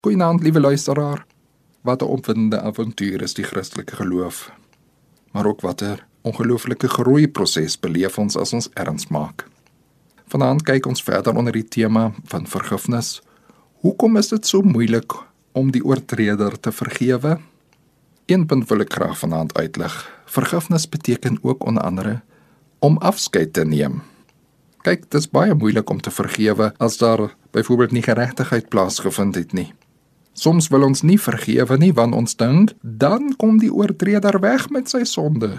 Goeienaand, liewe luisteraar. Wat 'n opwindende avontuur is die Christelike geloof. Maar ook watter ongelooflike groeiproses beleef ons as ons erns maak. Vanaand kyk ons verder onder die tema van vergifnis. Hoekom is dit so moeilik om die oortreder te vergewe? Een punt wil ek graag vanaand uitlig. Vergifnis beteken ook onder andere om afskeid te neem. Kyk, dit is baie moeilik om te vergewe as daar byvoorbeeld nie geregtigheid plaasgevind het nie. Soms wil ons nie vergewe nie want ons dink dan kom die oortreder weg met sy sonde.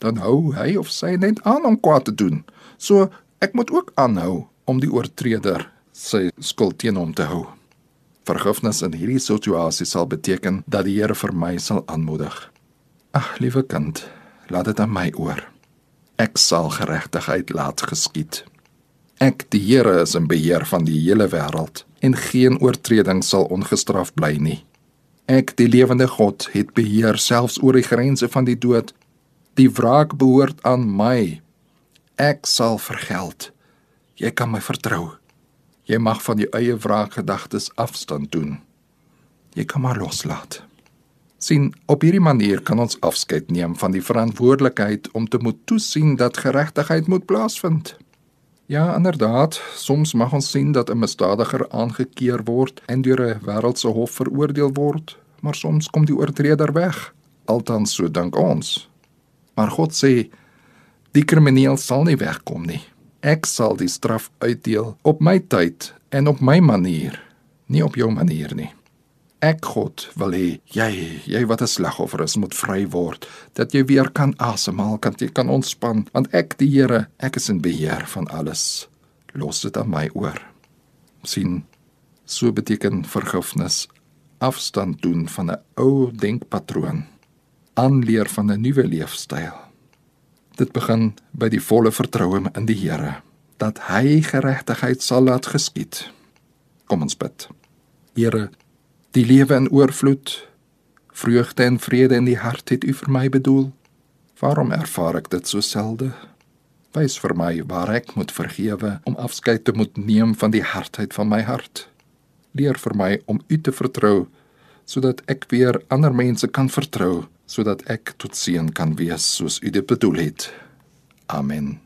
Dan hou hy of sy net aan om kwaad te doen. So ek moet ook aanhou om die oortreder sy skuld teen hom te hou. Vergifnis in hierdie situasie sal beteken dat die Here vir my sal aanmoedig. Ag, liewe kind, laat dit aan my oor. Ek sal geregtigheid laat geskied. Ek, die Here, is in beheer van die hele wêreld en geen oortreding sal ongestraf bly nie. Ek, die lewende God, het beheer selfs oor die grense van die dood. Die wraak behoort aan my. Ek sal vergeld. Jy kan my vertrou. Jy mag van jou eie wraakgedagtes afstand doen. Jy kan maar loslaat. sien op hierdie manier kan ons afskeid neem van die verantwoordelikheid om te moet toesien dat geregtigheid moet plaasvind. Ja, inderdaad, soms mag ons sien dat 'n misdadiger aangekeer word en deur 'n wêreldse hof veroordeel word, maar soms kom die oortreder weg. Althans, so dink ons. Maar God sê die krimineel sal nie wegkom nie. Ek sal die straf uitdeel op my tyd en op my manier, nie op jou manier nie. Ek God wil hê jy, jy wat 'n slagoffer is, moet vry word, dat jy weer kan asemhaal, kan jy kan ontspan, want ek die Here, ek is in beheer van alles. Los dit aan my oor. sien so beteken vergifnis afstand doen van 'n ou denkpatroon, aanleer van 'n nuwe leefstyl. Dit begin by die volle vertroue in die Here dat hy geregtigheid sal laat geskied. Kom ons bid. Here Die lewe in oorvloed, vreugde en vrede in die hart het U vir my bedoel. Waarom ervaar ek dit so selde? Wys vir my waar ek moet vergewe om afskeid te moet neem van die hardheid van my hart. Leer vir my om U te vertrou sodat ek weer ander mense kan vertrou, sodat ek tot seën kan wees soos U dit bedoel het. Amen.